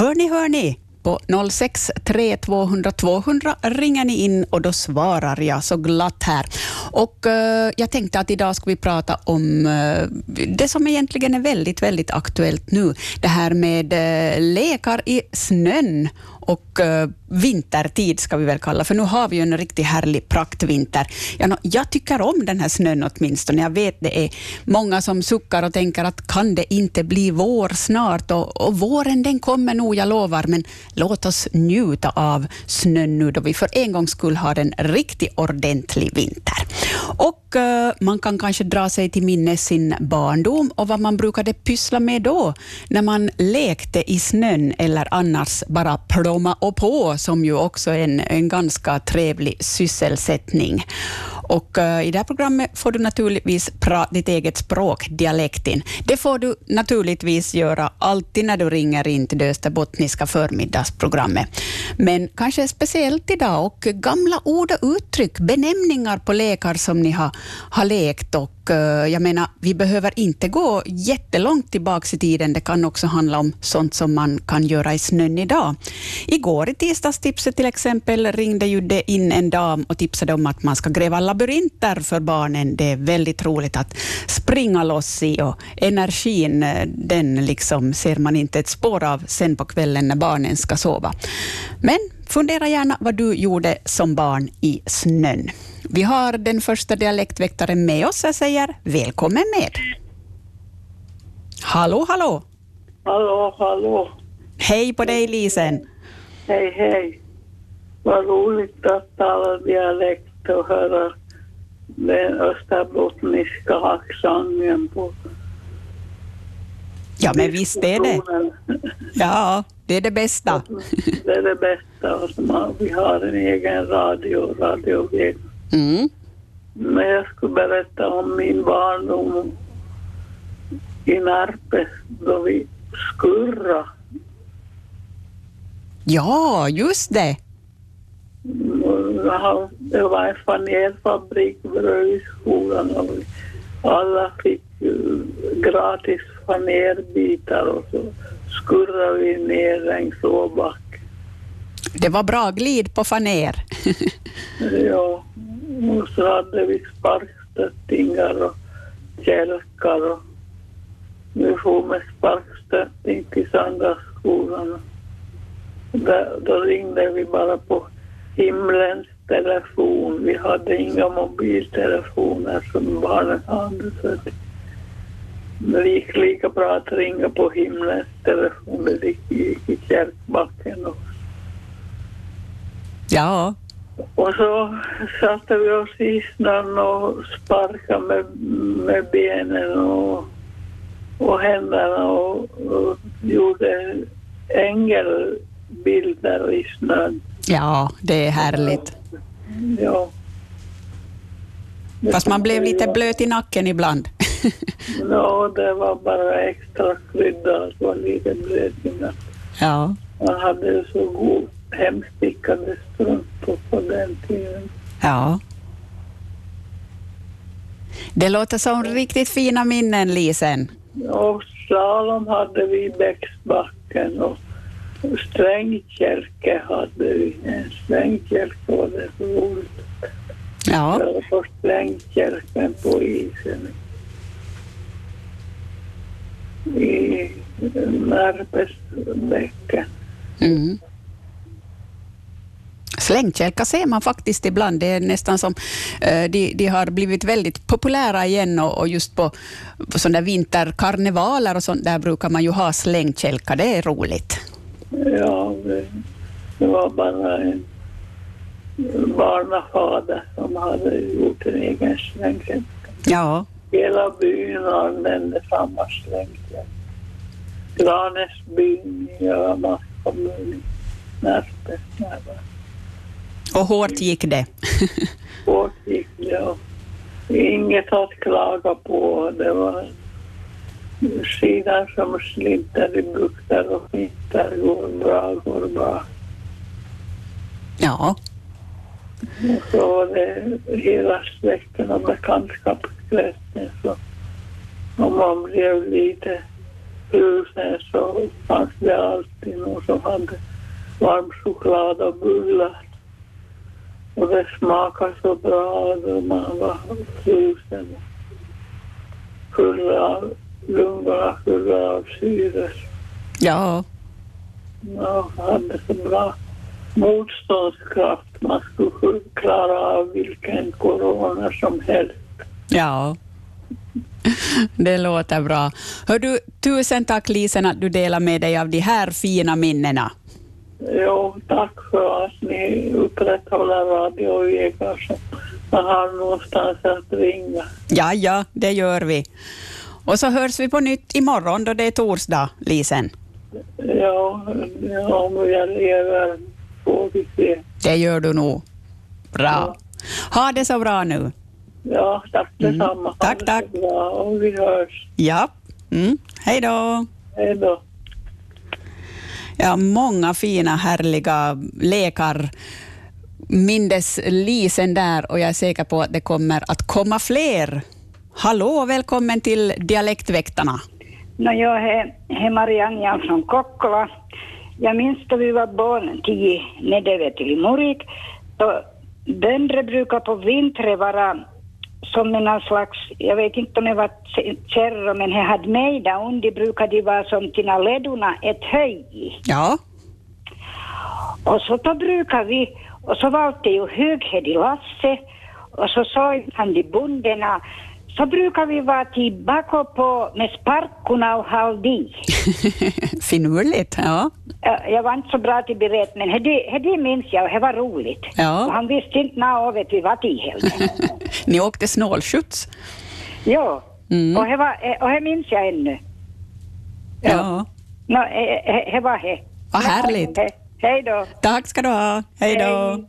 Hör ni, hör ni? På 063 200 200 ringer ni in och då svarar jag så glatt här. Och uh, jag tänkte att idag ska vi prata om uh, det som egentligen är väldigt, väldigt aktuellt nu. Det här med uh, lekar i snön och eh, vintertid ska vi väl kalla, för nu har vi ju en riktigt härlig praktvinter. Ja, no, jag tycker om den här snön åtminstone. Jag vet det är många som suckar och tänker att kan det inte bli vår snart? Och, och våren den kommer nog, jag lovar, men låt oss njuta av snön nu då vi för en gångs skull har en riktigt ordentlig vinter. Och eh, man kan kanske dra sig till minnes sin barndom och vad man brukade pyssla med då, när man lekte i snön eller annars bara plomma och på som ju också är en, en ganska trevlig sysselsättning. Och uh, I det här programmet får du naturligtvis prata ditt eget språk, dialektin. Det får du naturligtvis göra alltid när du ringer in till det österbottniska förmiddagsprogrammet. Men kanske speciellt idag och gamla ord och uttryck, benämningar på lekar som ni har, har lekt och eh, jag menar, vi behöver inte gå jättelångt tillbaka i tiden. Det kan också handla om sånt som man kan göra i snön idag. Igår i tisdagstipset till exempel ringde ju det in en dam och tipsade om att man ska gräva labyrinter för barnen. Det är väldigt roligt att springa loss i och energin, eh, den liksom ser man inte ett spår av sen på kvällen när barnen ska sova. Men fundera gärna vad du gjorde som barn i snön. Vi har den första dialektväktaren med oss. Jag säger välkommen med. Hallå, hallå. Hallå, hallå. Hej på dig, Lisen. Hej, hej. Vad roligt att tala dialekt och höra den österbottniska accenten på Ja, men visst är det. Ja, det är det bästa. Det är det bästa. Vi har en egen radio, Radio G. Mm. Men jag skulle berätta om min barndom i Närpes då vi skurra. Ja, just det. Det var en fanerfabrik bredvid skolan och alla fick gratis fanerbitar och så skurrade vi ner längs Åback. Det var bra glid på faner. ja. Och så hade vi sparkstöttingar och kälkar och vi får med sparkstötting till Sandaskolan. Då ringde vi bara på himlens telefon. Vi hade inga mobiltelefoner som barnen hade. Så det gick lika bra att ringa på himlens telefon. Det gick i kärkbacken också. Ja, och så satte vi oss i snön och sparkade med, med benen och, och händerna och, och gjorde ängelbilder i snön. Ja, det är härligt. Ja. Fast man blev lite blöt i nacken ibland. ja, det var bara extra krydda att vara lite blöt i nacken. Ja. Man hade så god hemstickade strumpor på den tiden. Ja. Det låter som riktigt fina minnen, Lisen. Och slalom hade vi i Bäcksbacken och strängkälke hade vi. En strängkälke var det roligt. Ja. Köra på strängkälken på isen. I Närpesbäcken. Mm. Slängkälkar ser man faktiskt ibland. Det är nästan som uh, de, de har blivit väldigt populära igen och, och just på, på sådana vinterkarnevaler och sånt där brukar man ju ha slängkälkar. Det är roligt. Ja, det, det var bara en barnafader som hade gjort en egen slängkälke. Ja. Hela byn använde samma slängkälke. Granesbyn i Ölands kommun, Närpes. Och hårt gick det? hårt gick det, ja. Inget att klaga på. Det var skidor som slinter i bukter och hittar går bra, går bra. Ja. Och så var det hela släkten och bekantskapskretsen. Så om man blev lite husen så fanns det alltid någon som hade varm choklad och bullar. Och det smakade så bra då man var frusen. Fulla av lungorna fulla av syre. Ja, Ja, hade så bra motståndskraft. Man skulle klara av vilken corona som helst. ja. Det låter bra. Hör du, tusen tack Lisen att du delar med dig av de här fina minnena. Jo, tack för att ni upprätthåller Radio Vega man har någonstans att ringa. Ja, ja, det gör vi. Och så hörs vi på nytt imorgon då det är torsdag, Lisen. Ja, ja, om jag lever får vi se. Det gör du nog. Bra. Ha det så bra nu. Ja, tack detsamma. Ha Tack, tack. Bra, och vi hörs. Ja. Mm. Hej då. Hej då. Ja, många fina, härliga lekar mindes Lisen där och jag är säker på att det kommer att komma fler. Hallå, välkommen till Dialektväktarna. No, jag är, är Marianne Jan från Kokkola. Jag minns då vi var barn till Nedeve till Morik. Då bönder brukar på vintern vara som en slags, jag vet inte om det var kärror, men det hade mejda under brukade de vara som tina ledorna ett höj. Ja, Och så då brukar vi, och så var det ju Höghed i Lasse, och så sa han de bonderna, så brukar vi vara tillbaka på med sparkorna och haldi. finurligt. Ja. Ja, Jag var inte så bra till berett, men det, det minns jag och det var roligt. Ja. Och han visste inte när av vi var till heller. Ni åkte snålskjuts. ja, Mm. och, det var, och det minns jag ännu. Ja. No, det, det var det. Vad härligt. He- Hej då. Tack ska du ha. Hej då. Hej.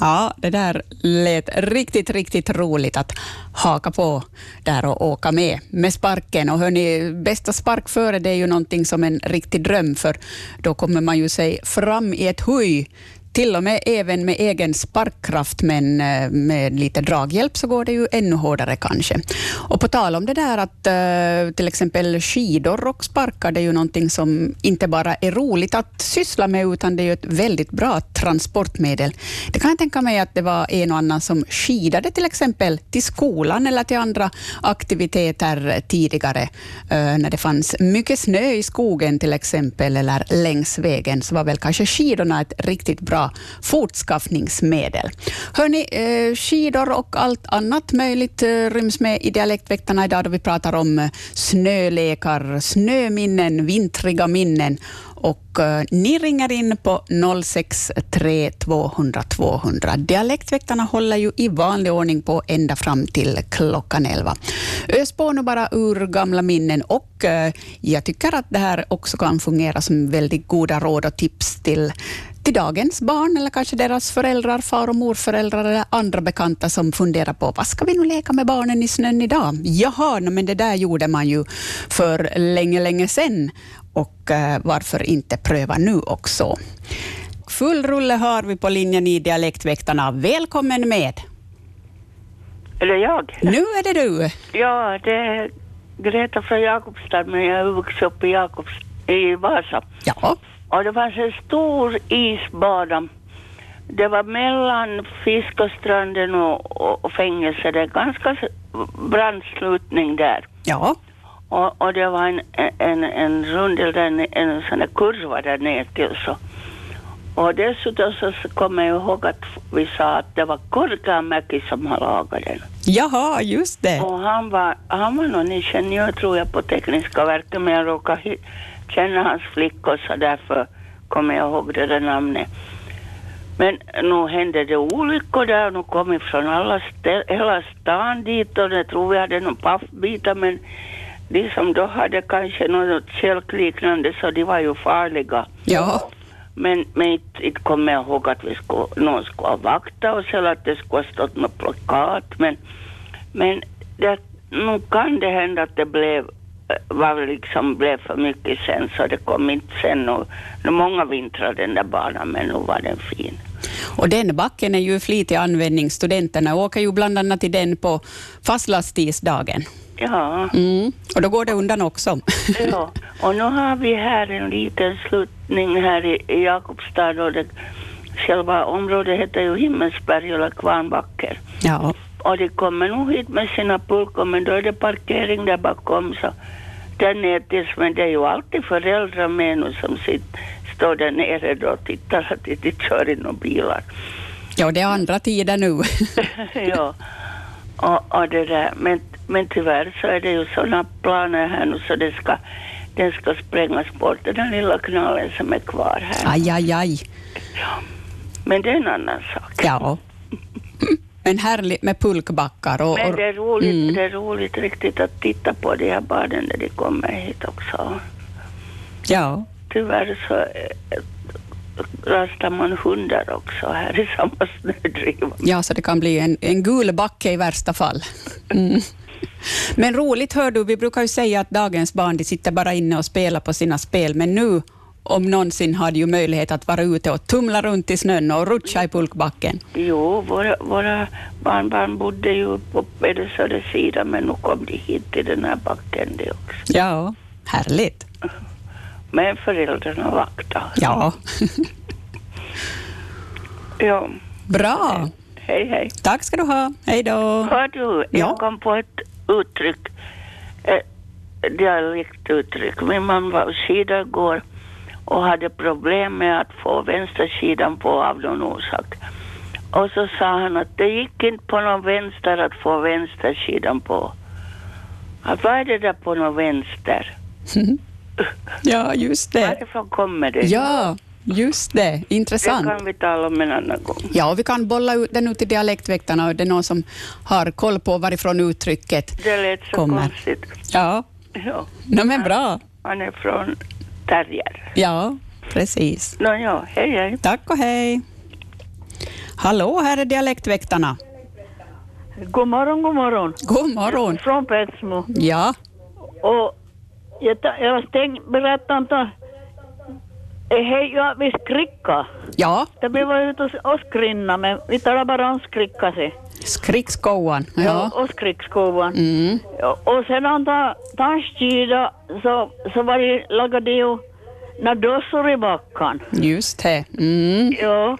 Ja, det där lät riktigt, riktigt roligt att haka på där och åka med med sparken. Och hörni, bästa spark före det är ju någonting som en riktig dröm, för då kommer man ju sig fram i ett huj till och med även med egen sparkkraft, men eh, med lite draghjälp så går det ju ännu hårdare kanske. Och på tal om det där att eh, till exempel skidor och sparkar, det är ju någonting som inte bara är roligt att syssla med, utan det är ju ett väldigt bra transportmedel. Det kan jag tänka mig att det var en och annan som skidade till exempel till skolan eller till andra aktiviteter tidigare, eh, när det fanns mycket snö i skogen till exempel, eller längs vägen, så var väl kanske skidorna ett riktigt bra fortskaffningsmedel. Hörni, eh, skidor och allt annat möjligt eh, ryms med i Dialektväktarna idag, då vi pratar om eh, snölekar, snöminnen, vintriga minnen. Och ni ringer in på 063 200 200. Dialektväktarna håller ju i vanlig ordning på ända fram till klockan 11. Ös på nu bara ur gamla minnen och jag tycker att det här också kan fungera som väldigt goda råd och tips till till dagens barn eller kanske deras föräldrar, far och morföräldrar eller andra bekanta som funderar på vad ska vi nu leka med barnen i snön idag? Jaha, men det där gjorde man ju för länge, länge sedan och eh, varför inte pröva nu också? Full rulle har vi på linjen i Dialektväktarna. Välkommen med! Är det jag? Nu är det du. Ja, det är Greta från Jakobstad, men jag är vuxit upp i, Jakobs, i Vasa. Ja, Och det fanns en stor isbana. Det var mellan Fiskarstranden och, och, fängelset. Det är ganska brant slutning där. ja, Och, och det var en, en, en rundel, där, en sån där kurva där ner till så. Och dessutom så kommer jag ihåg att vi sa att det var Korkeamäki som har lagat den. jaha, just det. Och han var, han var någon ingenjör tror jag på Tekniska verket men jag råkade känna hans flickor så därför kommer jag ihåg det där namnet. Men nu hände det olyckor där nu kom vi från alla stä- hela stan dit och jag tror vi hade någon paffbitar men de som då hade kanske något kälkliknande så de var ju farliga. Ja, Men, men inte, inte kommer jag ihåg att vi skulle, någon skulle ha vaktat oss eller att det skulle ha stått något plakat. Men, men det, nu kan det hända att det blev, var liksom blev för mycket sen så det kom inte sen. Och, och många vintrar den där banan men nu var den fin. och den backen är ju flitig användning. Studenterna åker ju bland annat i den på fastlastisdagen. Ja, Mm. Och då går det undan också. ja. Och nu har vi här en liten sluttning här i, i Jakobstad och det, själva området heter ju Himmelsberg eller Kvarnbacker. ja. Och de kommer nog hit med sina pulkor men då är det parkering där bakom så där ner tills, men det är ju alltid föräldrar med nu som sitter, står där nere då och tittar att de inte kör in några bilar. ja, det är andra tider nu. ja. Och, och det där. Men, men tyvärr så är det ju sådana planer här nu så det ska, den ska sprängas bort, den lilla knallen som är kvar här. Aj, aj, aj. Men det är en annan sak. Ja. Men härligt med pulkbackar. Och, Men det är roligt, Mm. det är roligt riktigt att titta på de här barnen när de kommer hit också. ja. Tyvärr så eh, rastar man hundar också här i samma snödriva. ja, så det kan bli en, en gul backe i värsta fall. Mm. Men roligt hör du, vi brukar ju säga att dagens barn de sitter bara inne och spelar på sina spel, men nu om någonsin har de ju möjlighet att vara ute och tumla runt i snön och rutscha i pulkbacken. Jo, våra, våra barnbarn bodde ju på eller södersidan men nu kom de hit till den här backen de också. Ja, härligt. Men föräldrarna vaktade. Ja, ja. bra. Hej, hej. Tack ska du ha. Hej då. Hör du, jag Ja. kom på ett uttryck, ett dialektuttryck. Min man var skidor igår och hade problem med att få vänstersidan på av någon orsak. Och så sa han att det gick inte på någon vänster att få vänstersidan på. Att vad är det där på någon vänster? Ja, just det. Varifrån kommer det? Ja, just det. Det Intressant. kan vi tala om en annan gång. Ja, och vi kan bolla ut den ut till dialektväktarna. och Det är någon som har koll på varifrån uttrycket Det lät så kommer. konstigt. Ja, Ja, no, men bra. han är från Terrier. Ja, precis. Nå ja, hej hej. Tack och hej. Hallå, här är dialektväktarna. God morgon, god morgon. God morgon. Från Petsmo. Ja, Och jag, jag tänkte berätta om det. Hej, ja, vi skricka. ja, Det vi var ute och skrinna, men vi talar bara om skricka sig. Skrikskoan. Ja. Och skrickskovan. Mm. Ja, och sedan ta, ta skida så, så var det, lagade de ju nadossor i backen. Just det. Mm. Ja.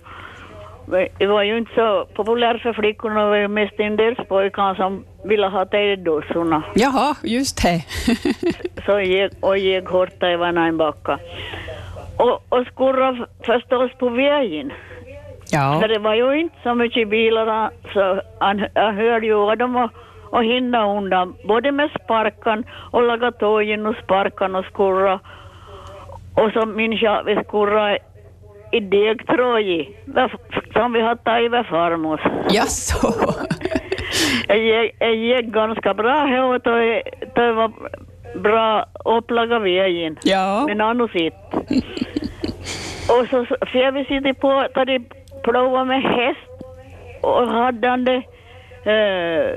Det var ju inte så populärt för flickorna, det var ju mest en del pojkar som ville ha tejdossorna. Jaha, just det. Så gick, och gick hårt i varannan backa. Och, och skurra förstås på vägen. Ja, För det var ju inte så mycket bilar så han, jag hörde ju och, och hinna undan. Både med sparkan och laga tågen och sparkan och skurra. Och så minns jag vi skurra i degtråd som vi hade tagit vid farmors. jaså. Jag gick, ganska bra här och det, det var bra upplaga vägen. Ja, Men annars inte. Och så för vi sitter på, de plovar med häst och hade han det eh,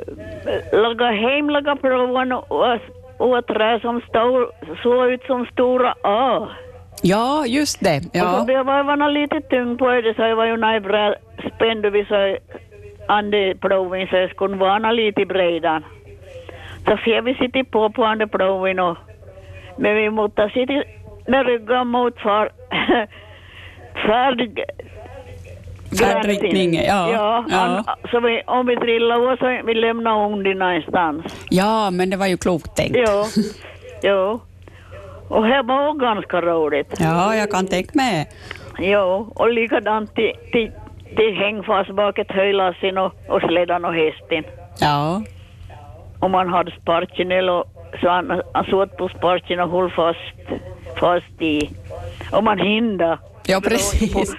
laga hemlaga plovan och, och ett trä som stod, såg ut som stora A. ja, just det. Och Ja, blev jag lite tung på det så jag var ju när bra spänd vid så ande ploven så jag skulle vara lite bredan. Så får vi sitta på på ande ploven och men vi måste sitta med ryggen mot far, färd Färdriktning, ja, ja, ja. Så vi, om vi trillar så vi lämnar hunden någonstans. ja, men det var ju klokt tänkt. Jo, jo. Och det var ganska roligt. Ja, jag kan tänka mig. Jo, och likadant till, till, till häng fast bak ett höjlassen och, och slädan och hästen. Ja, Om man hade sparken eller så han, han satt på sparken och höll fast, fast i. Om man hinner. ja precis.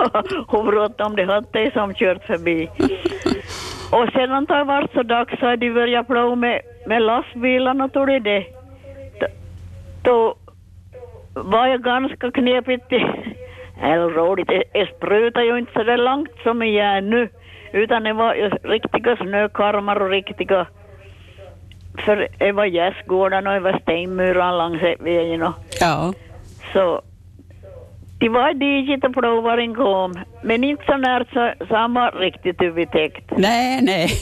Hur bråttom det hade som kört förbi. och sedan det vart så dags så de börjat plåga med, med lastbilarna och tog det det. Då- var jag ganska knepigt. Eller roligt, det det sprutade ju inte så där långt som jag är nu. Utan det var ju riktiga snökarmar och riktiga... För det var gästgårdarna och det var stenmurar längs vägen och Ja, så det var diget och plovaren kom, men inte så nära så, var riktigt övertäckt. nej, nej.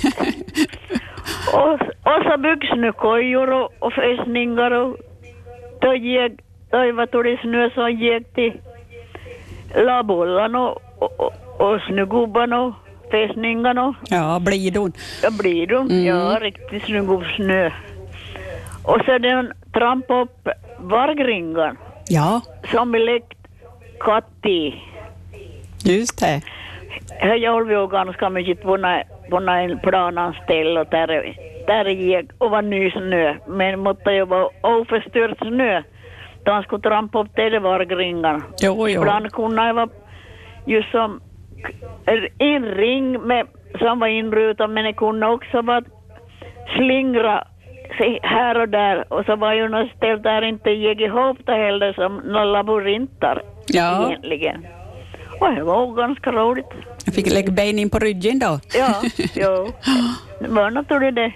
Och, och så byggs nu kojor och, och fästningar och då gick, då var det snö som gick till labollan och, och, och, och och fästningarna. Ja, blidon. Ja, blir de. Mm. Ja, riktigt snygg snö. Och så den trampa upp vargringan Ja, som vi lekt katt i. just det. Här gjorde vi ju ganska mycket på när en plananställ och där, där gick och var ny snö. Men måtte ju vara oförstörd snö. Då han skulle trampa upp till vargringan. Jo, jo. Ibland kunde det vara just som en ring med, som var inrutad men det kunde också vara slingra sig här och där och så var ju något ställe där inte gick ihop det heller som några labyrinter Ja. egentligen. Och det var ganska roligt. Jag fick lägga ben in på ryggen då. Ja, jo. Det var naturligt det.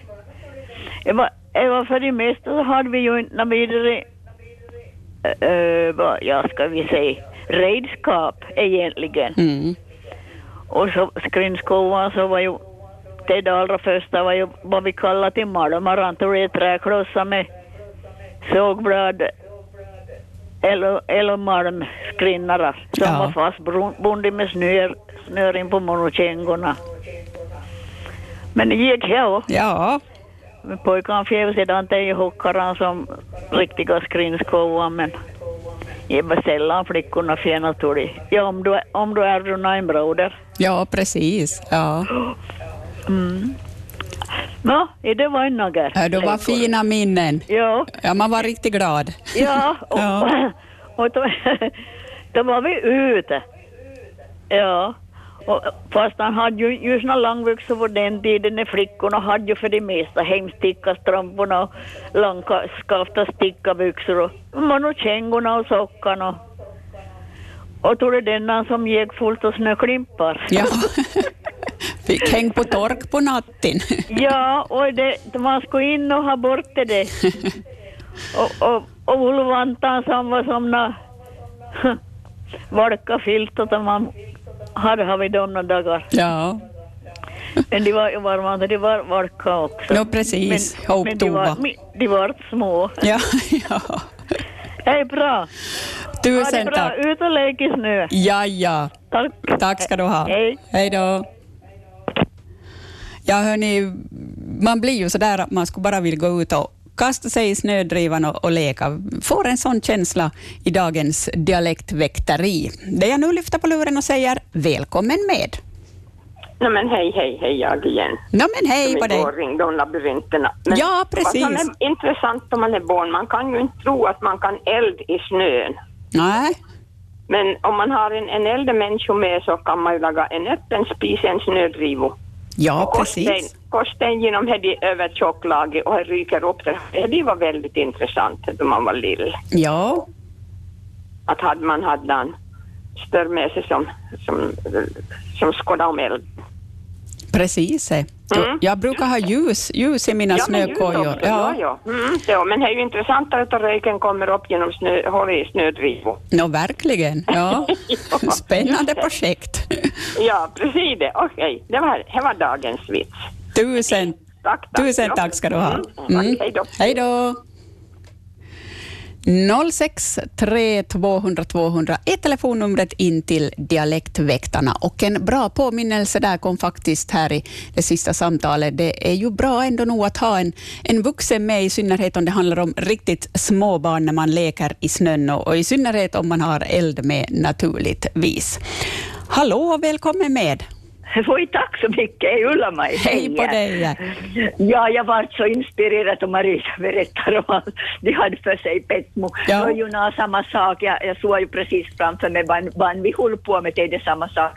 Det var, det var för det mesta så hade vi ju inte vidare, äh, vad ja, ska vi säga, redskap egentligen. Mm. Och så skrinskovan så var ju, det det allra första var ju vad vi kallar till malmar, antagligen träklossar med sågblad eller, eller malmskrinnare som Ja. var fastbundna med snör, snör in på monokängorna. Men det gick här Ja, Men Pojkarna fjäll sedan det i hockaran som riktiga skrinskovar men det var sällan flickorna fjäll naturligt. Ja, om du, om du är en broder. ja precis. Ja. Mm. Nå, det var en något. Ja, Det var fina minnen. Ja, Ja, man var riktigt glad. ja. Och, Ja. och då, då var vi ute. Ja. Och, fast han hade ju just några långbyxor på den tiden när flickorna hade ju för det mesta hemsticka strumporna och långskafta stickabyxor och monokängorna och sockarna. Och, och tog det denna som gick fullt av snöklimpar. Ja. Fick häng på tork på natten. Ja, och det, man skulle in och ha bort det. Och, och, och ullvantar som var som nå valka filtar som man hade haft de dagar. Ja, Men de var ju varma, de var valka också. Ja, precis. Men, men de, var, de var små. ja, ja. Är bra. Ha det Tusen bra. tack. Ut och lek i snö. Ja, ja. Tack. Tack ska du ha. Hej. Hej då. Ja, hörni, man blir ju sådär att man skulle bara vilja gå ut och kasta sig i snödrivan och, och leka. Får en sån känsla i dagens dialektväkteri. Det jag nu lyfter på luren och säger välkommen med. Nej men hej, hej, hej, jag igen. Nå men hej Som på dig. igår ringde om labyrinterna. Men Ja, precis. Vad som är intressant om man är barn, man kan ju inte tro att man kan eld i snön. Nej, Men om man har en, en äldre människa med så kan man ju laga en öppen spis i en snödrivo. Ja precis. Korsten genom det över tjocklaget och ryker upp det. Det var väldigt intressant då man var lill. Ja, Att hade man hade en större med sig som, som, som skådade om eld. precis. eh. Mm. Jag brukar ha ljus, ljus i mina Ja, snökojor. Ja, ja. Mm, ja, men det är ju intressantare att röken kommer upp genom snö, hål i snödrivor. Nå, verkligen. Ja. Ja, Spännande projekt. Ja, precis det. Okej, det, var, det var dagens vits. Tusen, Tack, tack. tusen Ja. tack ska du ha. Mm, tack. Hej då. Hej då. 063 200 200 är telefonnumret in till Dialektväktarna. Och en bra påminnelse där kom faktiskt här i det sista samtalet. Det är ju bra ändå nog att ha en, en vuxen med, i synnerhet om det handlar om riktigt små barn när man leker i snön och, och i synnerhet om man har eld med naturligtvis. Hallå och välkommen med. Oj, tack så mycket. Hej Ulla-Maj. Hej på dig. Ja, jag var så inspirerad då Marisa berättar om att de hade för sig Petmo. Ja. Det var ju samma sak. Jag, jag såg ju precis framför mig vad, vi höll på med. Det är samma sak.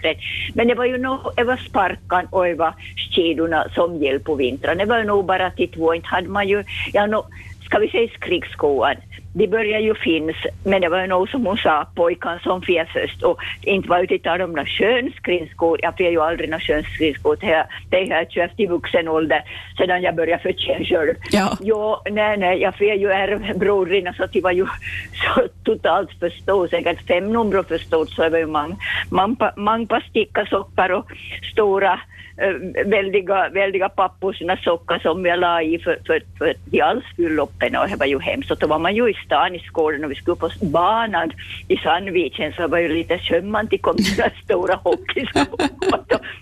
Men det var ju nog, var sparkan och var skidorna som hjälp på vintern. Det var ju nog bara till två. Inte hade man ju, ja, nå, ska vi säga skrikskoan. De började ju finnas, men det var ju nog som hon sa, pojkarna som fjär först. Och inte var ute tal om några skönskrinskor. Jag fjär ju aldrig några skönskrinskor. Det har det jag köpt i vuxen ålder sedan jag började förtjäna själv. Ja. Jo, nej, nej, jag fjär ju ärvbrodern så det var ju så totalt förstått, säkert fem nummer förstått så det var ju många man, man, man sticka sockar och stora Eh, väldiga, väldiga papporsna sockar som jag la i för, för, för de alls fyllde upp och det var ju hemskt. Och då var man ju i stan i Skåne och vi skulle på banan i Sandviken så var ju lite sömman till kom där stora hockeyskor.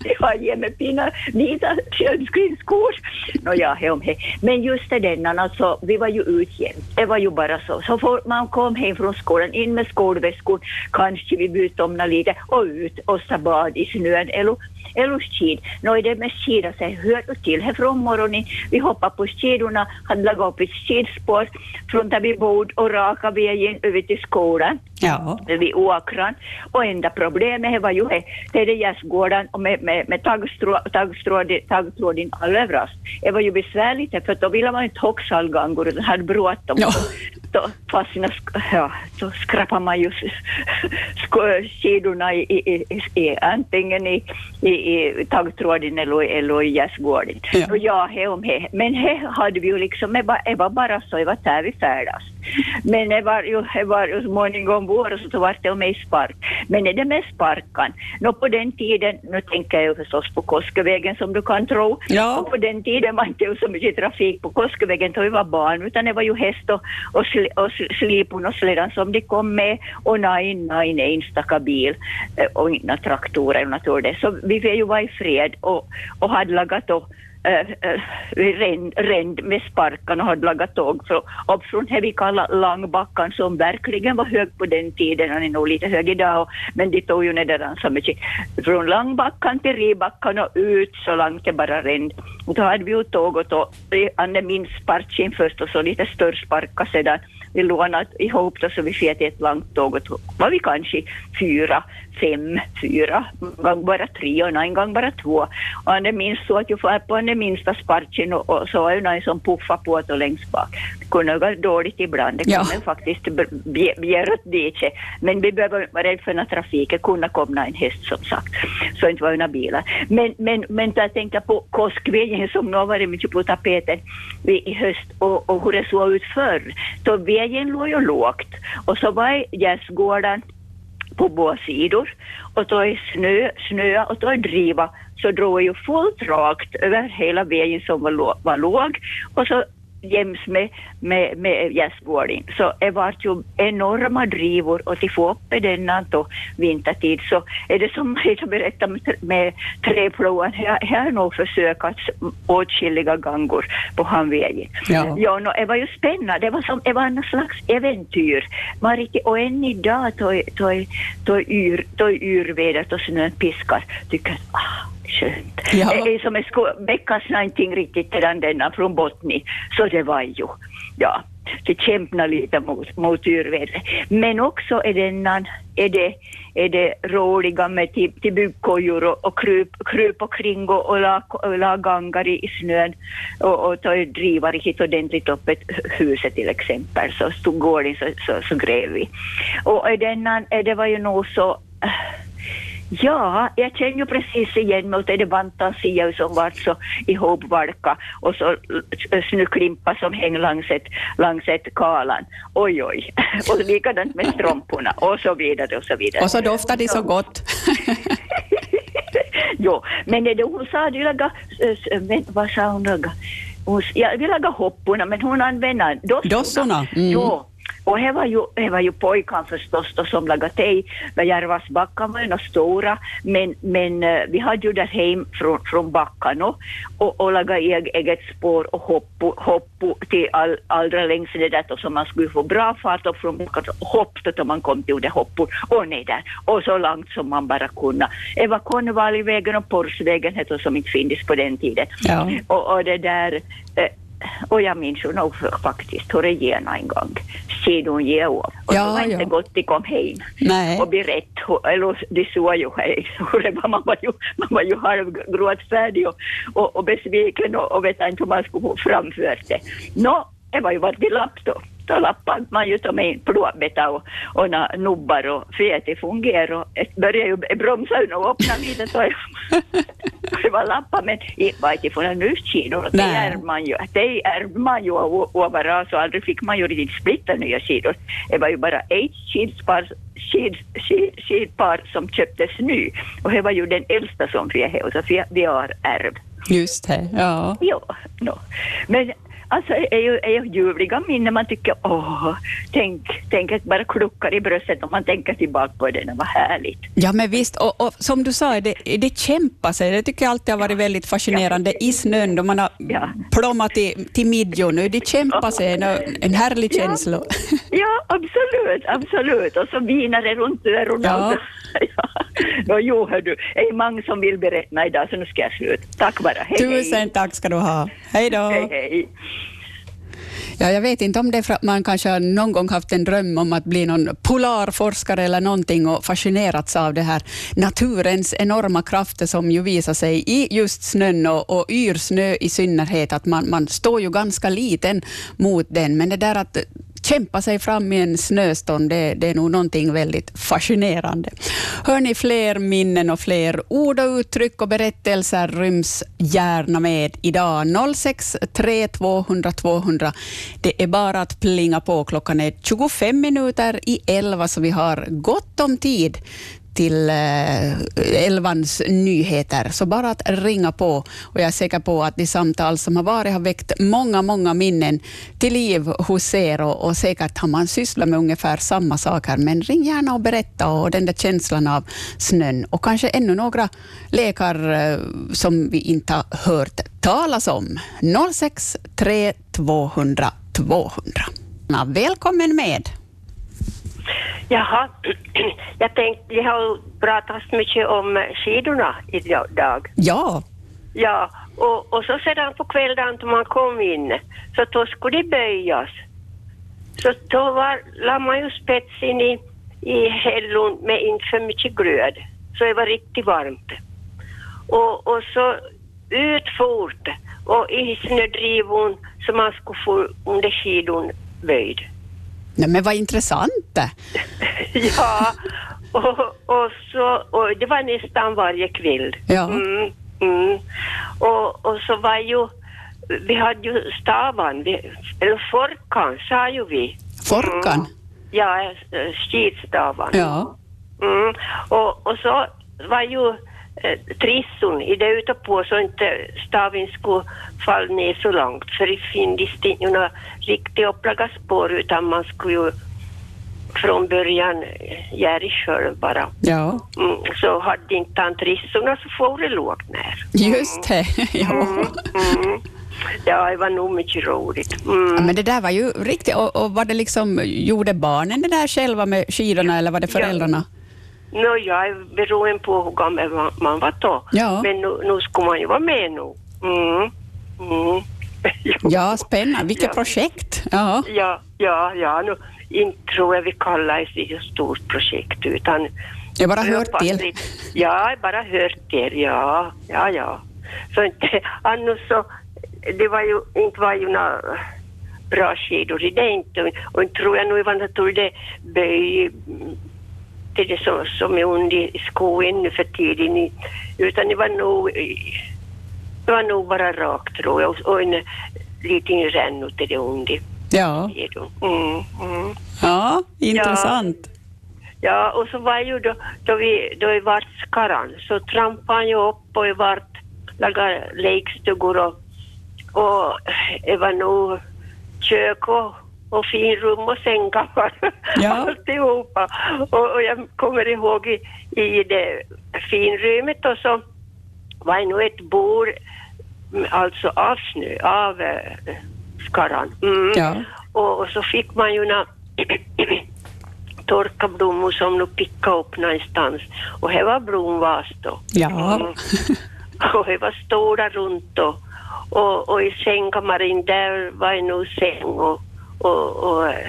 Det har gett mig fina vita skridskor. Nåja, om he. Men just det denna, alltså vi var ju utjämt. Det var ju bara så. Så fort man kom hem från skolan, in med skolväskor, kanske vi bytte om lite och ut och så bad i snön eller eller skid. Nå är det med skida så hör du till här från morgonen. Vi hoppar på skidorna, hade lagat upp ett skidspår från där vi bodde och raka vägen över till skolan. Ja. Vid åkran. Och enda problemet var ju det, gästgården och med, med, med taggtråden taggtråd överallt. Det var ju besvärligt för då ville man inte ha salgangor utan hade bråttom. Ja. Då, fastna, ja, då skrapar man ju skidorna i, i, i, i, antingen i, i, i taggtråden eller, eller i gästgården. Ja. Ja, he om he. Men he hade vi ju liksom, det var, bara så, det var där vi färdades. Men det var ju, det var ju småningom vår och så var det med spark. Men är det med sparkan? Nå på den tiden, nu tänker jag ju förstås på Koskevägen som du kan tro. Ja. Och på den tiden var inte så mycket trafik på Koskevägen då vi var barn utan det var ju häst och, och, sli, och sl- slipon och slädan som de kom med och nain, nain enstaka bil eh, och inga traktorer och natur det. Så vi fick ju vara i fred och, och hade lagat äh, Eh, eh, ränd, ränd med sparkan och hade lagat tåg från, upp från det vi kallar Langbackan som verkligen var hög på den tiden, han är nog lite hög idag, och, men de tog ju ner så mycket. Från Langbackan till Ribackan och ut så långt det bara ränd. Och då hade vi ju tåg och då, Anne min sparkin först och så lite större sparka sedan. Vi lånade ihop det så vi fick ett långt tåg och då var vi kanske fyra, fem, fyra, gång bara tre och en gång bara två. Och han minns så att jag får på den minsta sparken och, och så var ju någon som puffade på det längst bak. Det kunde vara dåligt ibland, det Ja. kunde faktiskt be- begära åt diket. Men vi behöver vara rädda för när trafiken kunde komma en häst som sagt. Så inte var några bilar. Men, men, men jag tänker på Koskvägen som nu har varit mycket på tapeten i höst och, och hur det såg ut förr. Så vägen låg ju lågt och så var gästgården på båda sidor och då är snö, snö och då är driva så drog jag ju fullt rakt över hela vägen som var, var låg. Och så jäms med, med, med gästgården. Så det var ju enorma drivor och till få upp denna då vintertid så är det som jag berättade med, med träplogen, jag har nog försökt åtskilliga gånger på han vägen. Ja. Ja, no, det var ju spännande. Det var som det var en slags äventyr. Man riktigt, och än idag då yrvädret och snön piskar tycker jag ah, skönt. Ja. Det är som en väckas någonting riktigt redan denna från Botni. Så det var ju, ja, det kämpar lite mot, mot yrvädret. Men också är denna, är det, är det roliga med till, till byggkojor och, och kryp, kryp omkring och, och la, och la gangar i, snön och, och ta driva riktigt ordentligt upp ett huset till exempel. Så stod gården så, så, så gräv vi. Och är denna, är det var ju nog så Ja, jag känner ju precis igen mig åt det vantan sier som vart så ihopvalka och så eh, snöklimpar som hänger längs ett, längs ett kalan. Oj, oj. Och likadant med strumporna och så vidare och så vidare. Och så doftar de så gott. jo, men det hon sa att laga, eh, men vad sa hon laga? Hon, ja, vi lagar hopporna men hon använder dossorna. Dossorna, mm. Jo. Och det var ju, det var ju pojkarna förstås då som lagade te. Järvas backan var ju några stora, men, men eh, vi hade ju där hem från, från backan och, och, och lagade eg, eget spår och hoppo, hoppo till all, allra längst det där då, så man skulle få bra fart upp från backan och hopp då man kom till det hoppor och ner där och så långt som man bara kunde. Det var Konnevalvägen och Porsvägen heter som inte finns på den tiden. Ja. Och, och det där, eh, och jag minns ju nog för- faktiskt hur det gick en gång. Skidon gick av. Och Ja, så var det inte ja. gott de kom hem Nej. och berätt, hur- eller de såg ju hur det man var ju, man var ju halvgråtfärdig och, och, och besviken och, och vet inte hur man skulle få framfört det. Nå, det var ju vad vi lapp då. Då lappade man ju med plåtbeta och, och na, nubbar och för det fungerar. Och det började ju bromsa och öppna lite så det var lappar men var inte från en skidor. Det Nej. är man ju, det är man ju överallt så aldrig fick man ju riktigt splitta nya skidor. Det var ju bara ett skidspar skid, skid, skidpar som köptes ny och det var ju den äldsta som vi och så vi, har ärvt. Just det, ja. Ja, no. men alltså är ju, är ju ljuvliga minnen. Man tycker åh, tänk, tänk att bara kluckar i bröstet om man tänker tillbaka på det. Det var härligt. Ja, men visst. Och, och som du sa, det, det kämpar sig. Det tycker jag alltid har varit väldigt fascinerande i snön då man har Ja. plommat till, till midjan. Det kämpar sig, en, en härlig känsla. Ja, absolut, absolut. Och så viner det runt öronen. Ja. ja. No, jo, hör du, det är många som vill berätta idag, så nu ska jag sluta. Tack bara. Hej, Tusen tack ska du ha. Hej då. hej. hej, hej. Ja, jag vet inte om det är för att man kanske har någon gång haft en dröm om att bli någon polarforskare eller någonting och fascinerats av det här naturens enorma krafter som ju visar sig i just snön och, och yrsnö i synnerhet, att man, man står ju ganska liten mot den, men det där att kämpa sig fram i en snöstorm, det, det är nog någonting väldigt fascinerande. Hör ni fler minnen och fler ord och uttryck och berättelser ryms gärna med idag. 063 200 200. Det är bara att plinga på. Klockan är 25 minuter i 11, så vi har gott om tid till eh, elvans nyheter. Så bara att ringa på. Och jag är säker på att de samtal som har varit har väckt många, många minnen till liv hos er och, och säkert har man sysslat med ungefär samma saker. Men ring gärna och berätta och den där känslan av snön och kanske ännu några lekar eh, som vi inte har hört talas om. 063 200 200. Välkommen med. Jaha, jag tänkte, vi har pratat mycket om skidorna idag. Ja, Ja, och, och så sedan på kvällen när man kom in, så då skulle det böjas. Så då var, la man ju spets in i, i hällon med inte för mycket glöd, så det var riktigt varmt. Och, och så ut fort och i snödrivon så man skulle få under skidon böjd. Nej, men vad intressant. Ja, och, och, så, och det var nästan varje kväll. Ja. Mm, mm. Och, och så var ju, vi hade ju stavan, vi, eller forkan sa ju vi. Forkan. Mm. Ja, eh, skidstavan. Ja. Mm. Och, och så var ju trisson i det utapå så inte staven skulle falla ner så långt för det finns inte några riktigt upplaga spår utan man skulle ju från början eh, göra det själv bara. Ja, Mm. Så hade inte han trissorna så får det lågt ner. just det. Ja. Mm. Ja, det var nog mycket roligt. Mm. Ja, men det där var ju riktigt. Och, och var det liksom, gjorde barnen det där själva med skidorna eller var det föräldrarna? Nå, jag är beroende på hur gammal man, var då. Ja. Men nu, nu ska man ju vara med nu. Mm. Mm. Ja, spännande. Vilket Ja. projekt. Ja. Ja, ja, ja. Nu, inte tror jag vi kallar det ett stort projekt utan... Jag bara hört till. Ja, jag bara hört till, ja, ja, ja. Så inte, annars så, det var ju, inte var ju några bra skidor i det inte. Och inte tror jag nog var det det böj till det som, som är under i skogen nu för tiden. Utan det var nog, det var nog bara rakt tror jag och, en liten rännor till det under. Ja. Mm, mm. ja, intressant. Ja, och så var ju då, då vi, då vi vart skaran, så trampade han ju upp och vi vart lagade lekstugor och, och det var nog kök och, och finrum och sängkammare, Ja. alltihopa. Och, och jag kommer ihåg i, i det finrummet och så var det nog ett bord, alltså av snö, av eh, skaran. Mm. Ja. Och, och så fick man ju na, torka blommor som nu pickade upp någonstans. Och det var blomvas då. Ja. Mm. Och det var stora runt och, och, och i sängkammaren där var det nog säng och, och, och eh,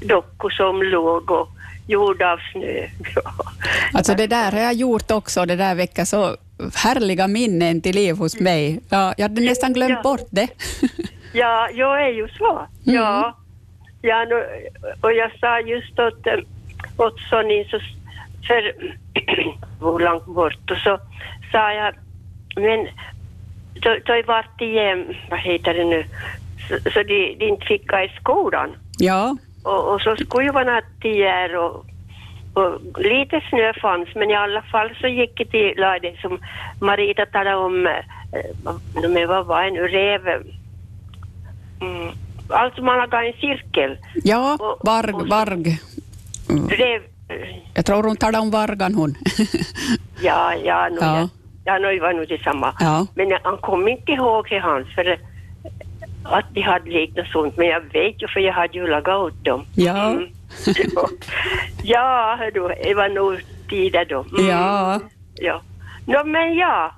dockor som låg och gjorda av snö. Alltså det där har jag gjort också. Det där väcker så härliga minnen till liv hos mig. Ja, jag hade nästan glömt Ja. bort det. Ja, jag är ju så. Mm. Ja, Ja, och jag sa just åt, eh, åt Sonny, så, för hur långt bort, och så sa jag, men då, då vart de, eh, vad heter det nu, så, så de, de inte fick gå i skolan. Ja, Och, och så skulle ju vara nattier och, och lite snö fanns, men i alla fall så gick det till det som Marita talade om, eh, vad- var det nu, rev... Mm, alltså man lagade en cirkel. ja, Och- varg, och- varg. Mm. Rev, Jag tror hon talade om vargan hon. ja, ja, nu, Ja. ja. nu var nog detsamma. Ja. Men han kom inte ihåg det hans, för att de hade liknande sånt, men jag vet ju för jag hade ju lagat åt dem. Ja. Mm. ja, ja hördu, det var nog tider då. Mm. Ja, ja. Nå, men ja,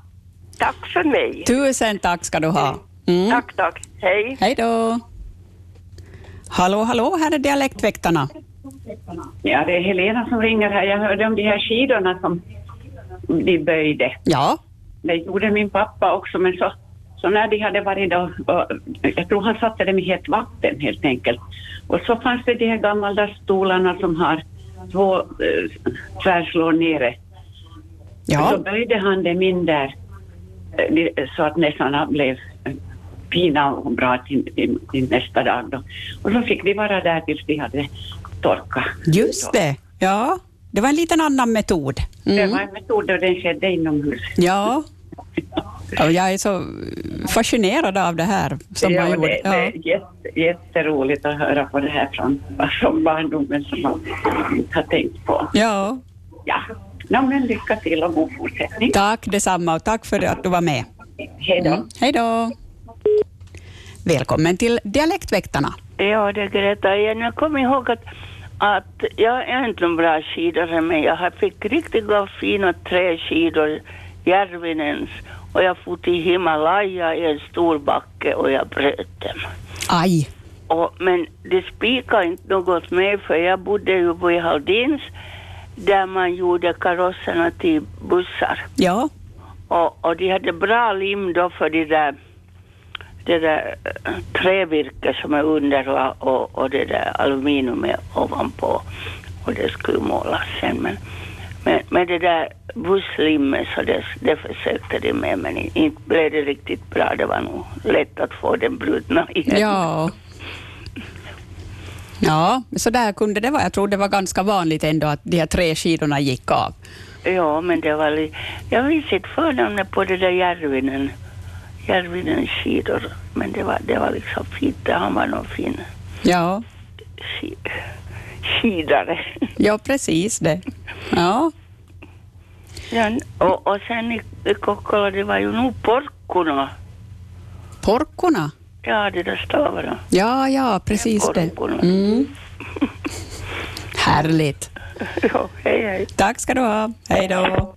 tack för mig. tusen tack ska du ha. Mm. Tack, tack. Hej. Hej då. Hallå, hallå, här är Dialektväktarna. Ja, det är Helena som ringer här. Jag hörde om de här skidorna som de böjde. Ja, Det gjorde min pappa också, men så, så när de hade varit då, jag tror han satte dem i hett vatten helt enkelt. Och så fanns det de här gammaldags stolarna som har två eh, tvärslår nere. Så ja, böjde han dem in där eh, så att näsarna blev fina och bra till, till, till nästa dag. Då. Och så fick de vara där tills de hade torkat. just det. Ja, det var en liten annan metod. Det Mm. var en metod och den skedde inomhus. Ja. Jag är så fascinerad av det här som ja, man gjorde. det, det är jätte, jätteroligt att höra på det här från, från barndomen som man har tänkt på. ja, Ja, no, men lycka till och god fortsättning. tack detsamma och tack för att du var med. Hej då. Mm. Hej då. Välkommen till Dialektväktarna. Ja, det är Greta igen. Jag kommer ihåg att, att jag är inte någon bra skidare, men jag har fick riktigt bra fina träskidor, Järvinens, och jag for till Himalaya i en stor backe och jag bröt dem. Aj. Och, men det spikade inte något mer för jag bodde ju på Haldins där man gjorde karosserna till bussar. Ja, Och, och de hade bra lim då för det där, det där eh, trävirke som är under och, och, och det där aluminium är ovanpå. Och det skulle målas sen. Men, men, men det där busslimmet så det, det försökte de med men inte blev det riktigt bra. Det var nog lätt att få den brutna igen. ja. Ja, så där kunde det vara. Jag tror det var ganska vanligt ändå att de här tre skidorna gick av. Ja, men det var li- Jag minns inte förnamnet på det där Järvinen. Järvinens skidor. Men det var, det var liksom fint. Han var någon fin Ja, ski- skidare. ja precis det. Ja, Ja, och, och sen i, i Kokkola, det var ju nog porkkorna. porkorna. Ja, det där stavarna. Ja, ja, precis det. Porkorna. Mm. Härligt. Ja, hej hej. Tack ska du ha. Hej då.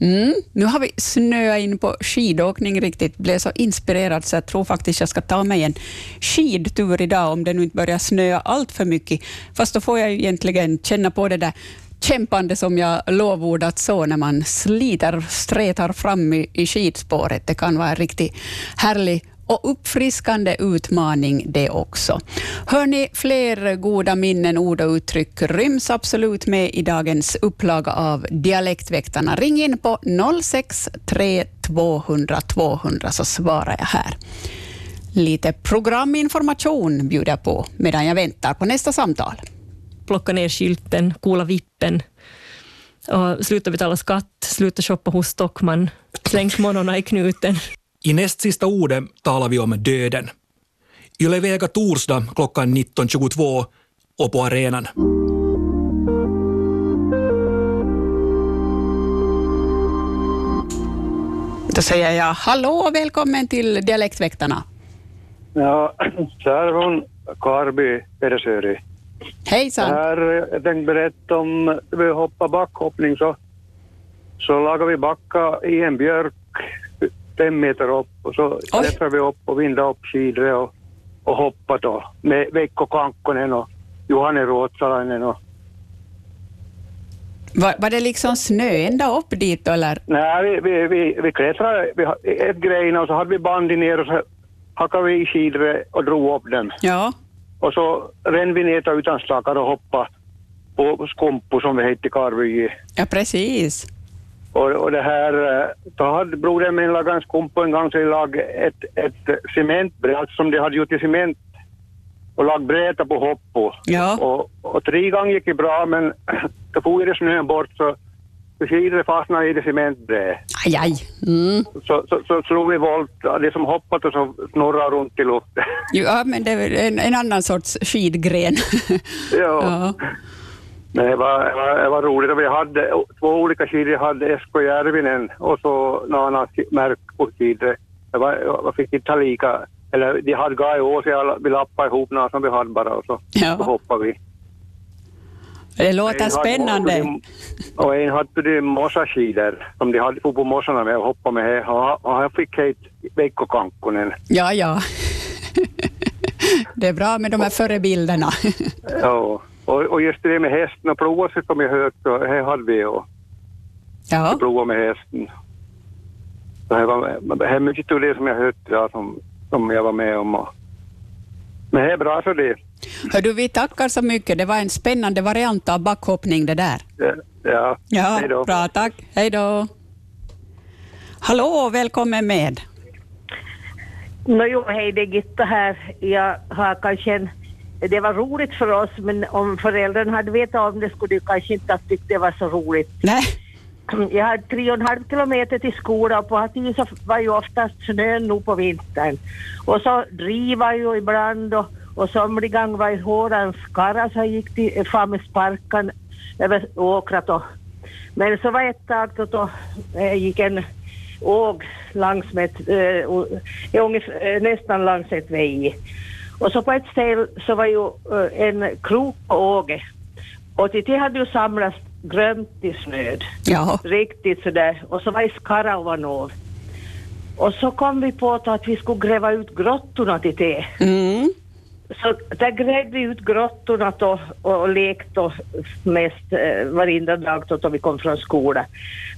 Mm, nu har vi snöat in på skidåkning riktigt. Blev så inspirerad så jag tror faktiskt jag ska ta mig en skidtur idag om det nu inte börjar snöa allt för mycket. Fast då får jag ju egentligen känna på det där kämpande som jag lovordat så när man sliter, stretar fram i, i skidspåret. Det kan vara en riktigt härlig och uppfriskande utmaning det också. Hör ni, fler goda minnen, ord och uttryck ryms absolut med i dagens upplaga av Dialektväktarna. Ring in på 063 200 200 så svarar jag här. Lite programinformation bjuder jag på medan jag väntar på nästa samtal plocka ner skylten, kola vippen, och sluta betala skatt, sluta shoppa hos Stockman, släng smånorna i knuten. I näst sista ordet talar vi om döden. Yle Vega torsdag klockan 19.22 och på arenan. Då säger jag hallå och välkommen till Dialektväktarna. Ja, från Karby, Pedersöri. Hejsan. Här, jag tänkte berätta om, vi hoppar backhoppning så, så lagar vi backa i en björk fem meter upp och så klättrar vi upp och vindar upp skidor och, och hoppar då med Veikko Kankkonen och Johanne Ruotsalainen och Var, var det liksom snö ända upp dit eller? Nej, vi, vi, vi, vi klättrade vi, ett gren och så hade vi bandy ner och så hackade vi i skidor och drog upp dem. Ja. Och så rände vi ner utan stakar och hoppade på skompo som vi hette i Karvy. Ja, precis. Och, och det här, eh, då hade brodern min lagat en skompo en gång så de lag ett, ett cementbräde, alltså som de hade gjort i cement och lag bräta på hoppo. Ja. Och, och tre gånger gick det bra men då for det snön bort så skidor fastnade i det cementbrädet. Aj, aj. Mm. Så, så, så slog vi volt, det som hoppat och så snurrade runt i luften. Ja, men det är en, en annan sorts skidgren. ja. ja. Men det var, det var, det var roligt. Vi hade två olika skidor. Jag hade SK Järvinen och så något annat märke på skidor. Det var, jag fick inte ta lika, eller de hade gått i år så jag, vi lappade ihop några som vi hade bara och så, Ja. så hoppade vi. Det låter En hade- spännande. Och en hade de mossaskidor som de hade på mossarna med och hoppade med. här. Och och han fick hit veckokankonen. Ja, ja. Det är bra med de här förebilderna. Ja. Och, och just det med hästen och prova sig som jag hört, så här hade vi och Ja. prova med hästen. Så det, var, det är mycket av det som jag hört ja, som, som jag var med om. Men det är bra för det. Hör du, vi tackar så mycket. Det var en spännande variant av backhoppning det där. Ja, ja. Ja, Hej då. bra, tack. Hej då. Hallå, välkommen med. Nå jo, hej, det är Gitta här. Jag har kanske en... Det var roligt för oss, men om föräldrarna hade vetat om det skulle de kanske inte ha tyckt det var så roligt. Nej. Jag hade tre och en halv kilometer till skolan och på Hatin så var ju oftast snön nu på vintern. Och så driva ju ibland och, och somliga gånger var ju hårdan skarra så gick till, fram med sparkan över åkrat och men så var ett tag då, då eh, gick en åg längs med ett, eh, ungefär, eh, nästan längs ett väg. Och så på ett ställe så var ju eh, en krok på åge. Och till det hade ju samlats grönt i snöd. Ja. Riktigt sådär. Och så var det skarra ovanov. Och så kom vi på att vi skulle gräva ut grottorna till det. Mm. Så där grävde vi ut grottorna då, och, och lekte mest eh, varenda dag då, då vi kom från skolan.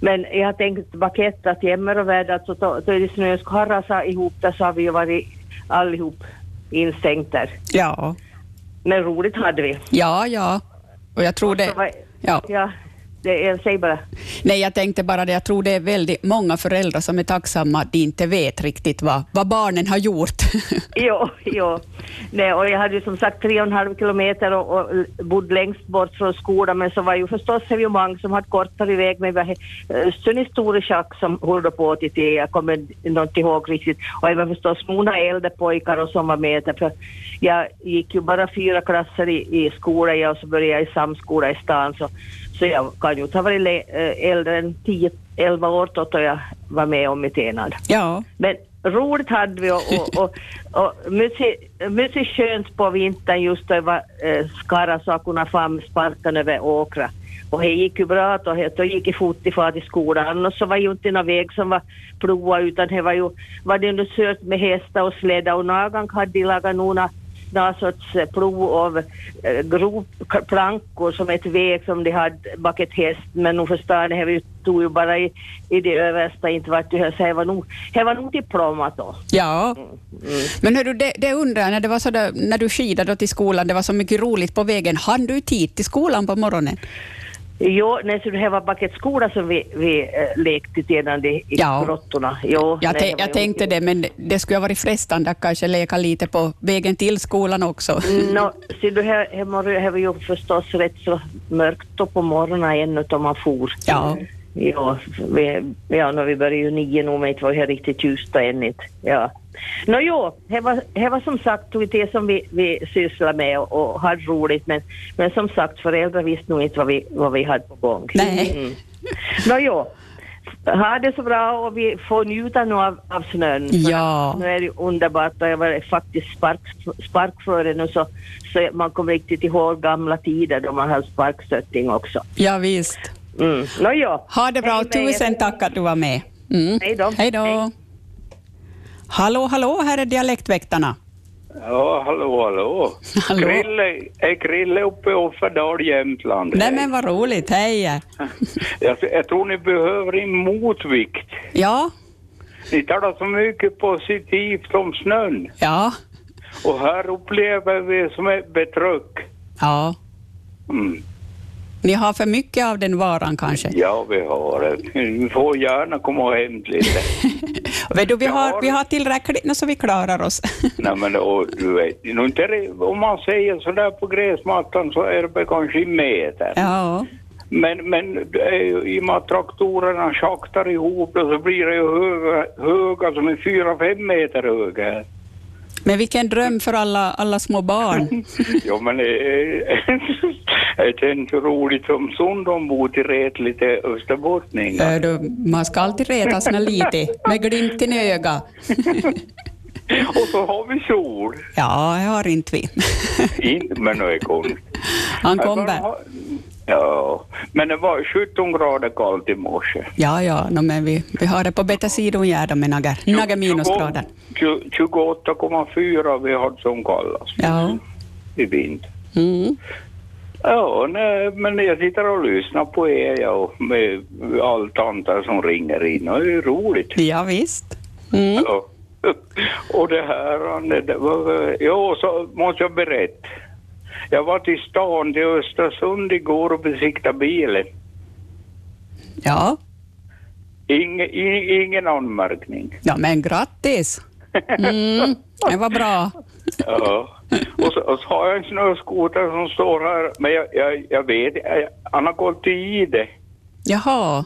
Men jag har tänkt baketta till Emmer och värld att då, då, då är det snöskarra sa ihop där så har vi ju varit allihop instängt där. Ja. Men roligt hade vi. Ja, ja. Och jag tror det... Så var- Ja. Ja, det, jag säger bara. Nej, jag tänkte bara det. Jag tror det är väldigt många föräldrar som är tacksamma att de inte vet riktigt vad, vad barnen har gjort. Jo, jo. Nej, och jag hade ju som sagt tre och en halv kilometer och, och bodde längst bort från skolan men så var ju förstås ju många som hade kortare väg men vi var Sunni Store Schack som höll på till det, jag kommer inte ihåg riktigt och var förstås många äldre pojkar och som var med där, för jag gick ju bara fyra klasser i, i skolan jag, och så började jag i samskola i stan så, så jag kan ju inte ha varit äldre än 10-11 år då, jag var med om i Tenad. Ja. Men roligt hade vi och, och, och, och mycket skönt på vintern just då det var eh, skarra så att kunna fram sparkan över åkra. Och det gick ju bra då, då gick det fort i fart i skolan. Annars så var ju inte någon väg som var plovad utan det var ju, var det under kört med hästar och släda och någon gång hade de lagat några någon sorts prov av eh, grovplankor som ett väg som de hade bak ett häst men nu förstår ni, det tog ju bara i, i det översta, inte vart det så det var nog, det var nog diplomat då. Ja. Mm. Men hördu, det, det undrar jag, när, det var så där, när du skidade till skolan, det var så mycket roligt på vägen. Hann du tid till skolan på morgonen? Jo, nej, så det här var bak ett skola som vi, vi äh, lekte sedan i, Ja. grottorna. Jo, Jag, nej, jag ju- tänkte det, men det skulle ha varit frestande att kanske leka lite på vägen till skolan också. Nå, ser du, här, här, här var ju förstås rätt så mörkt då på morgonen ännu då man for. Ja. Ja, vi, ja när vi började ju nio nu, men det var ju riktigt ljust då än inte. Ja. Nå jo, det var, det var som sagt det som vi, vi sysslade med och, och hade roligt, men, men som sagt föräldrar visste nog inte vad vi, vad vi hade på gång. Nej. Mm. Nå jo, ha det så bra och vi får njuta nu av, av snön. Ja. Nu är det underbart och jag var faktiskt spark, sparkförare nu så, så man kommer riktigt ihåg gamla tider då man hade sparkstötting också. Ja, visst. Mm. Nå jo. Ha det bra och tusen tack att du var med. Mm. Hej då. Hej då. Hallå, hallå, här är Dialektväktarna. Ja, hallå, hallå. Hallå. Krille, är Krille uppe i Offerdal, Jämtland? Nej men vad roligt, hej. Jag, jag tror ni behöver en motvikt. Ja, Ni talar så mycket positivt om snön. ja, Och här upplever vi som ett betryck. Ja. Mm. Ni har för mycket av den varan kanske? Ja, vi har det. Vi får gärna komma och hämta lite. Vet du, vi, har, vi har tillräckligt nu så vi klarar oss. Nej, men och, du vet, nu inte om man säger sådär på gräsmattan så är det kanske i meter. Ja. Men, men i och med att traktorerna schaktar ihop det så blir det ju höga, höga som är fyra, fem meter höga. Men vilken dröm för alla, alla små barn. Jo men det är inte roligt som Sundom bor till ret lite österbottningar. Äh, man ska alltid retas när lite, med glimten i ögat. Och så har vi sol. Ja, det har inte vi. Inte, men nu är konstigt. Han kommer. Ja, men det var 17 grader kallt i morse. Ja, ja, no, men vi, vi har det på bättre sidan gärda med några, några minusgrader. 28,4 vi hade som kallast Ja. i vinter. Mm. Ja, nej, men jag sitter och lyssnar på er ja, med all tantar som ringer in och det är roligt. Ja, visst. Mm. Ja. Och det här, det var, ja, så måste jag berätta. Jag var till stan, till Östersund igår och besiktade bilen. Ja. Inge, i- ingen anmärkning. ja, men grattis. Mm. Det var bra. Ja. Och så, och så har jag en snöskoter som står här, men jag, jag, jag vet, jag, han har gått i det. Jaha.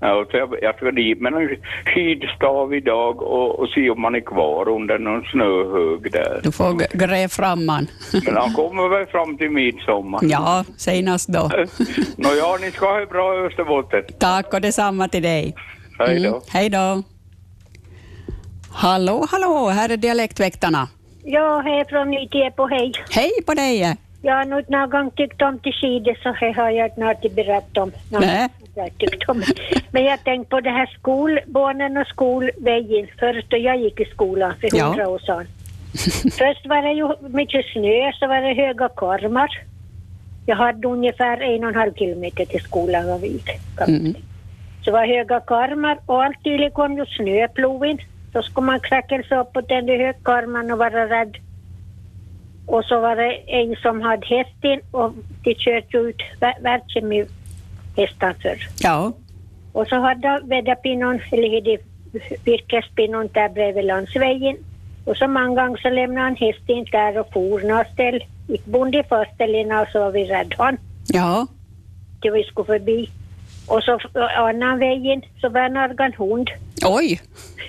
Ja, så jag, jag ska dit med en skidstav idag och, och se om han är kvar under någon snöhög där. Du får gräva fram man. Men han kommer väl fram till midsommar. Ja, senast då. Nåja, ni ska ha det bra i Österbotten. Tack och detsamma till dig. Hej då. Mm. Hej då. Hallå, hallå, här är Dialektväktarna. Ja, hej från Nytiepo, hej. Hej på dig! Jag har nog någon gång tyckt om till skidor så här har jag inte berättat om. något Nej. Tyckt om. Men jag tänkte på det här skolbarnen och skolvägen. Först då jag gick i skolan för Ja. hundra år sedan. Först var det ju mycket snö, så var det höga kormar. Jag hade ungefär en och en halv kilometer till skolan var vid. Mm. Så var höga karmar och alltid kom ju snöplogen. Då skulle man kräcka sig upp på den högkarmen och vara rädd. Och så var det en som hade hästen och de körde ut vä- världen med hästar förr. Ja. Och så hade väderpinnon, eller hade där bredvid landsvägen. Och så många gånger så lämnade han hästen där och for någonstans. Gick bonde först eller och så var vi rädda han Ja. till vi skulle förbi. Och så annan vägen så var en argan hund Oj.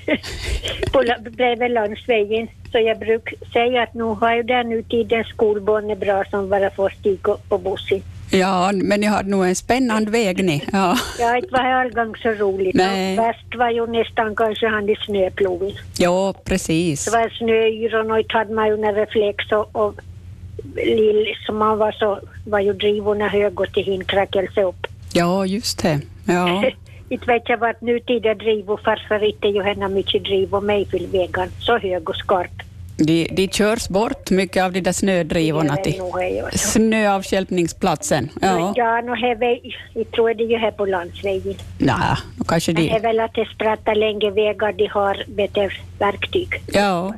på, bredvid landsvägen. Så jag brukar säga att nu har ju den nu tiden skolbarn är bra som bara får stiga på bussen. Ja, men ni har nog en spännande väg ni. Ja. Ja, inte var allgång så roligt. Nej. Och Värst var ju nästan kanske han i snöplogen. ja, precis. Det var snöyron och inte hade man ju någon reflex och, och lill som man var så var ju drivorna höga till hinkräckelse upp. Ja, just det. Ja. Inte vet jag vart nutida drivor farfar inte ju henne mycket drivor Mayfieldvägen så hög och skarp. De, de körs bort, mycket av de där snödrivorna till snöavstjälpningsplatsen. Ja. Ja, no, jag tror det är ju här på landsvägen. Nej, då kanske Det är de... väl att det sprattar längre vägar, de har bättre verktyg. Ja.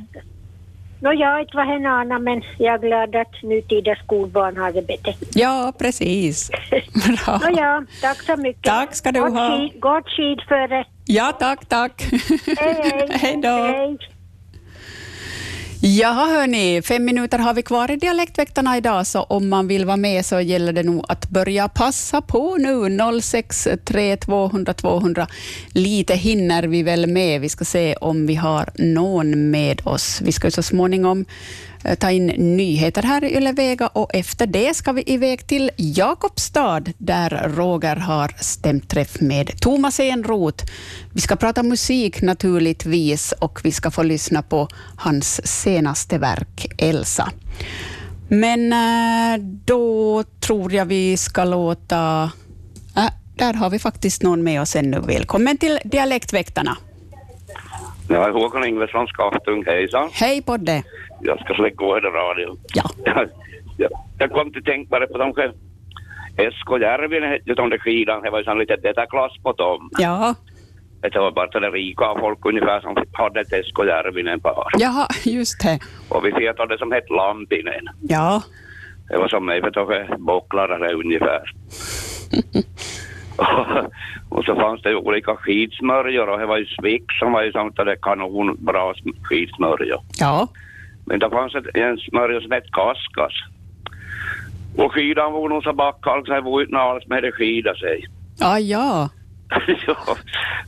Nå, jag inte vad henne anar, men jag är glad att nutida skolbarn har det bättre. ja, precis. Bra. Nå, ja, tack så mycket. Tack ska du Gott ha. skid- Gott skidföre. Ja, tack, tack. Hej, hej. Hej då. Hej. Jaha hörni, fem minuter har vi kvar i Dialektväktarna idag, så om man vill vara med så gäller det nog att börja passa på nu. 063 200 200. Lite hinner vi väl med. Vi ska se om vi har någon med oss. Vi ska ju så småningom ta in nyheter här i Ylevega och efter det ska vi iväg till Jakobstad där Roger har stämt träff med Thomas Enroth. Vi ska prata musik naturligtvis och vi ska få lyssna på hans senaste verk Elsa. Men eh, då tror jag vi ska låta... Äh, där har vi faktiskt någon med oss ännu. Välkommen till Dialektväktarna. Ja, Håkan Ingves från Skaftung, hejsan. Hej på det. Jag ska släcka den radion. Ja. ja. Jag kom till tänk bara på de själv. Esko Järvinen hette ju de där skidan, det var ju sån lite detta klass på dem. Ja, det var bara det rika folk ungefär som hade ett Esko Järvinen par. Jaha, just det. Och vi fetade det som hette Lampinen. Ja. Det var som mig för att bocklarare ungefär. och, och så fanns det olika skidsmörjor och det var ju Svix som var ju sånt där kanonbra skidsmörjor. Ja. Men det fanns ett, en smörja som hette Kaskas. Och skidan var nog så backhalk så det var inte alls med det skida sig. Ah, ja. ja,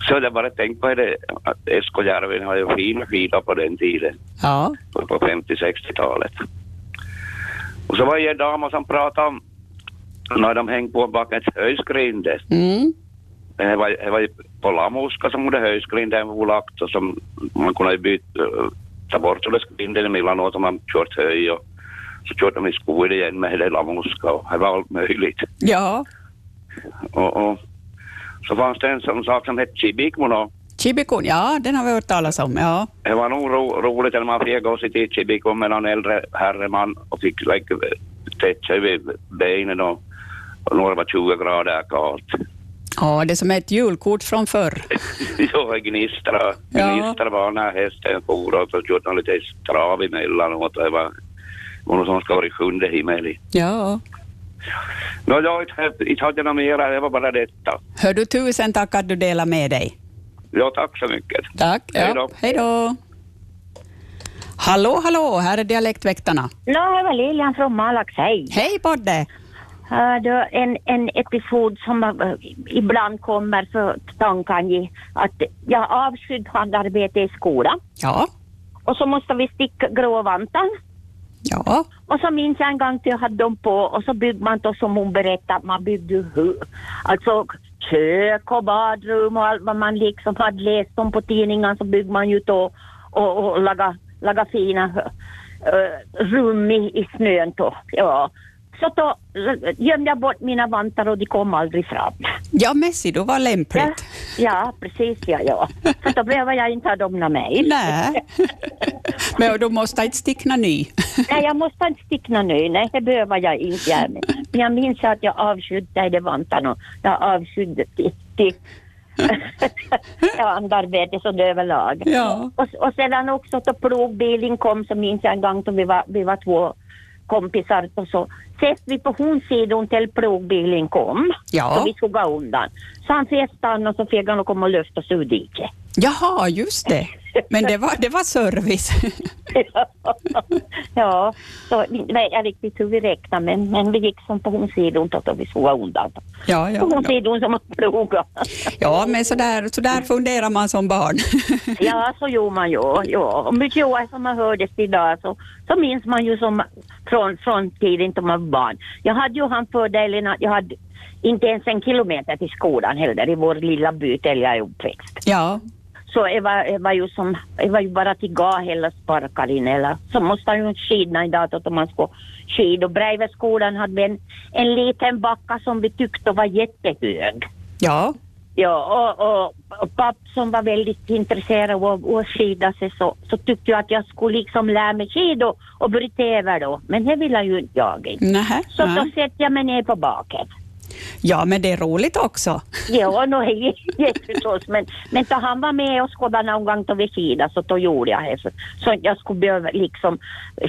så det bara tänk på det att Eskojärven har ju fina skidor på den tiden. Ja. På, på 50-60-talet. Och så var det en dam som pratade om när de hängde på bakom ett höjskrinde. Mm. Det var, det var ju på Lamuska som hade höjskrinden var lagt och som man kunde byta, ta bort det skrinden emellanåt om man kört höj och så körde de i skogen igen med det Lamuska och det var allt möjligt. Ja. Och, och så fanns det en sån sak som hette Chibikmono. Chibikon, ja, den har vi hört talas om. Ja. Det var nog ro, roligt när man fick gå sitt i Chibikon med någon äldre herreman och fick like, sig vid benen och, och några var 20 grader kallt. Ja, det som är ett julkort från förr. ja, gnistra, gnistra var när hästen for och så körde han lite trav emellanåt det var någon som ska vara i sjunde himmel. i. Ja. Nå, jag inte- inte hade något mer, det var bara detta. Hör du, tusen tack att du delar med dig. Ja, tack så mycket. Tack. Hej då. Ja. Hej då. Hallå, hallå, här är Dialektväktarna. No, det var Lilian från Malax, hej. Hej Bodde. Uh, var en, en episod som uh, ibland kommer för tanken att jag avskydd handarbete i skolan. Ja. Och så måste vi sticka gråvantar. Ja. Och så minns jag en gång till jag hade dem på och så byggde man då som hon berättade, man byggde alltså kök och badrum och allt vad man liksom hade läst om på tidningen så byggde man ju då och, och laga, laga fina uh, rum i, i snön då. Ja. Så då gömde jag bort mina vantar och de kom aldrig fram. Ja, Messi, du var lämpligt. Ja, precis ja, ja. Så då behöver jag inte ha dem med mig. Nej. Men du måste inte stickna ny. Nej, jag måste inte stickna nu. Nej, det behöver jag inte göra. Men men jag minns att jag avskydde de vantarna. och Jag avskydde till, till handarbete så överlag. Ja. Och, och sedan också då plogbilen kom så minns jag en gång då vi var, vi var två kompisar och så ses vi på hon sidan till plogbilen kom. Ja. Så vi skulle gå undan. Så han fick stanna och så fick han komma och lyfta sig ur diket. Jaha, just det. Men det var, det var service. ja, så nej, jag vet inte hur vi räknade men, men vi gick som på hon sidan då vi gå undan. Ja, På ja, hon ja. sidan som man plogade. ja men så där, så där funderar man som barn. Ja, så gjorde man ju. Ja. Och mycket år som man hördes idag så, så minns man ju som från, från tiden då man var barn. Jag hade ju han fördelen att jag hade inte ens en kilometer till skolan heller i vår lilla by där jag är uppväxt. Ja. Så det var, ju som, det var ju bara till gå hela sparkar in eller så måste han ju skidna idag då man ska skida. Och bredvid skolan hade vi en, en liten backa som vi tyckte var jättehög. Ja. Ja, och, och, och papp som var väldigt intresserad av att skida sig så, så tyckte jag att jag skulle liksom lära mig skida och, och bryta över då. Men det ville ju inte jag. inte. Så då sätter jag mig ner på baket. Ja, men det är roligt också. Ja, no, jätteförstås. Men, men då han var med och skådade någon gång då vi skidade så då gjorde jag det. Så, jag skulle behöva liksom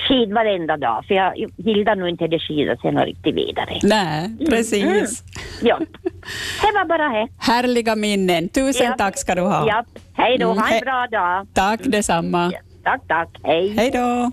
skida varenda dag. För jag gillade nog inte det skida sen riktigt vidare. Nej, precis. Mm. Ja, det var bara det. Härliga minnen. Tusen Ja. tack ska du ha. Ja, hej då. Mm, Ha en bra dag. Tack detsamma. Tack, tack. Hej. Hej då.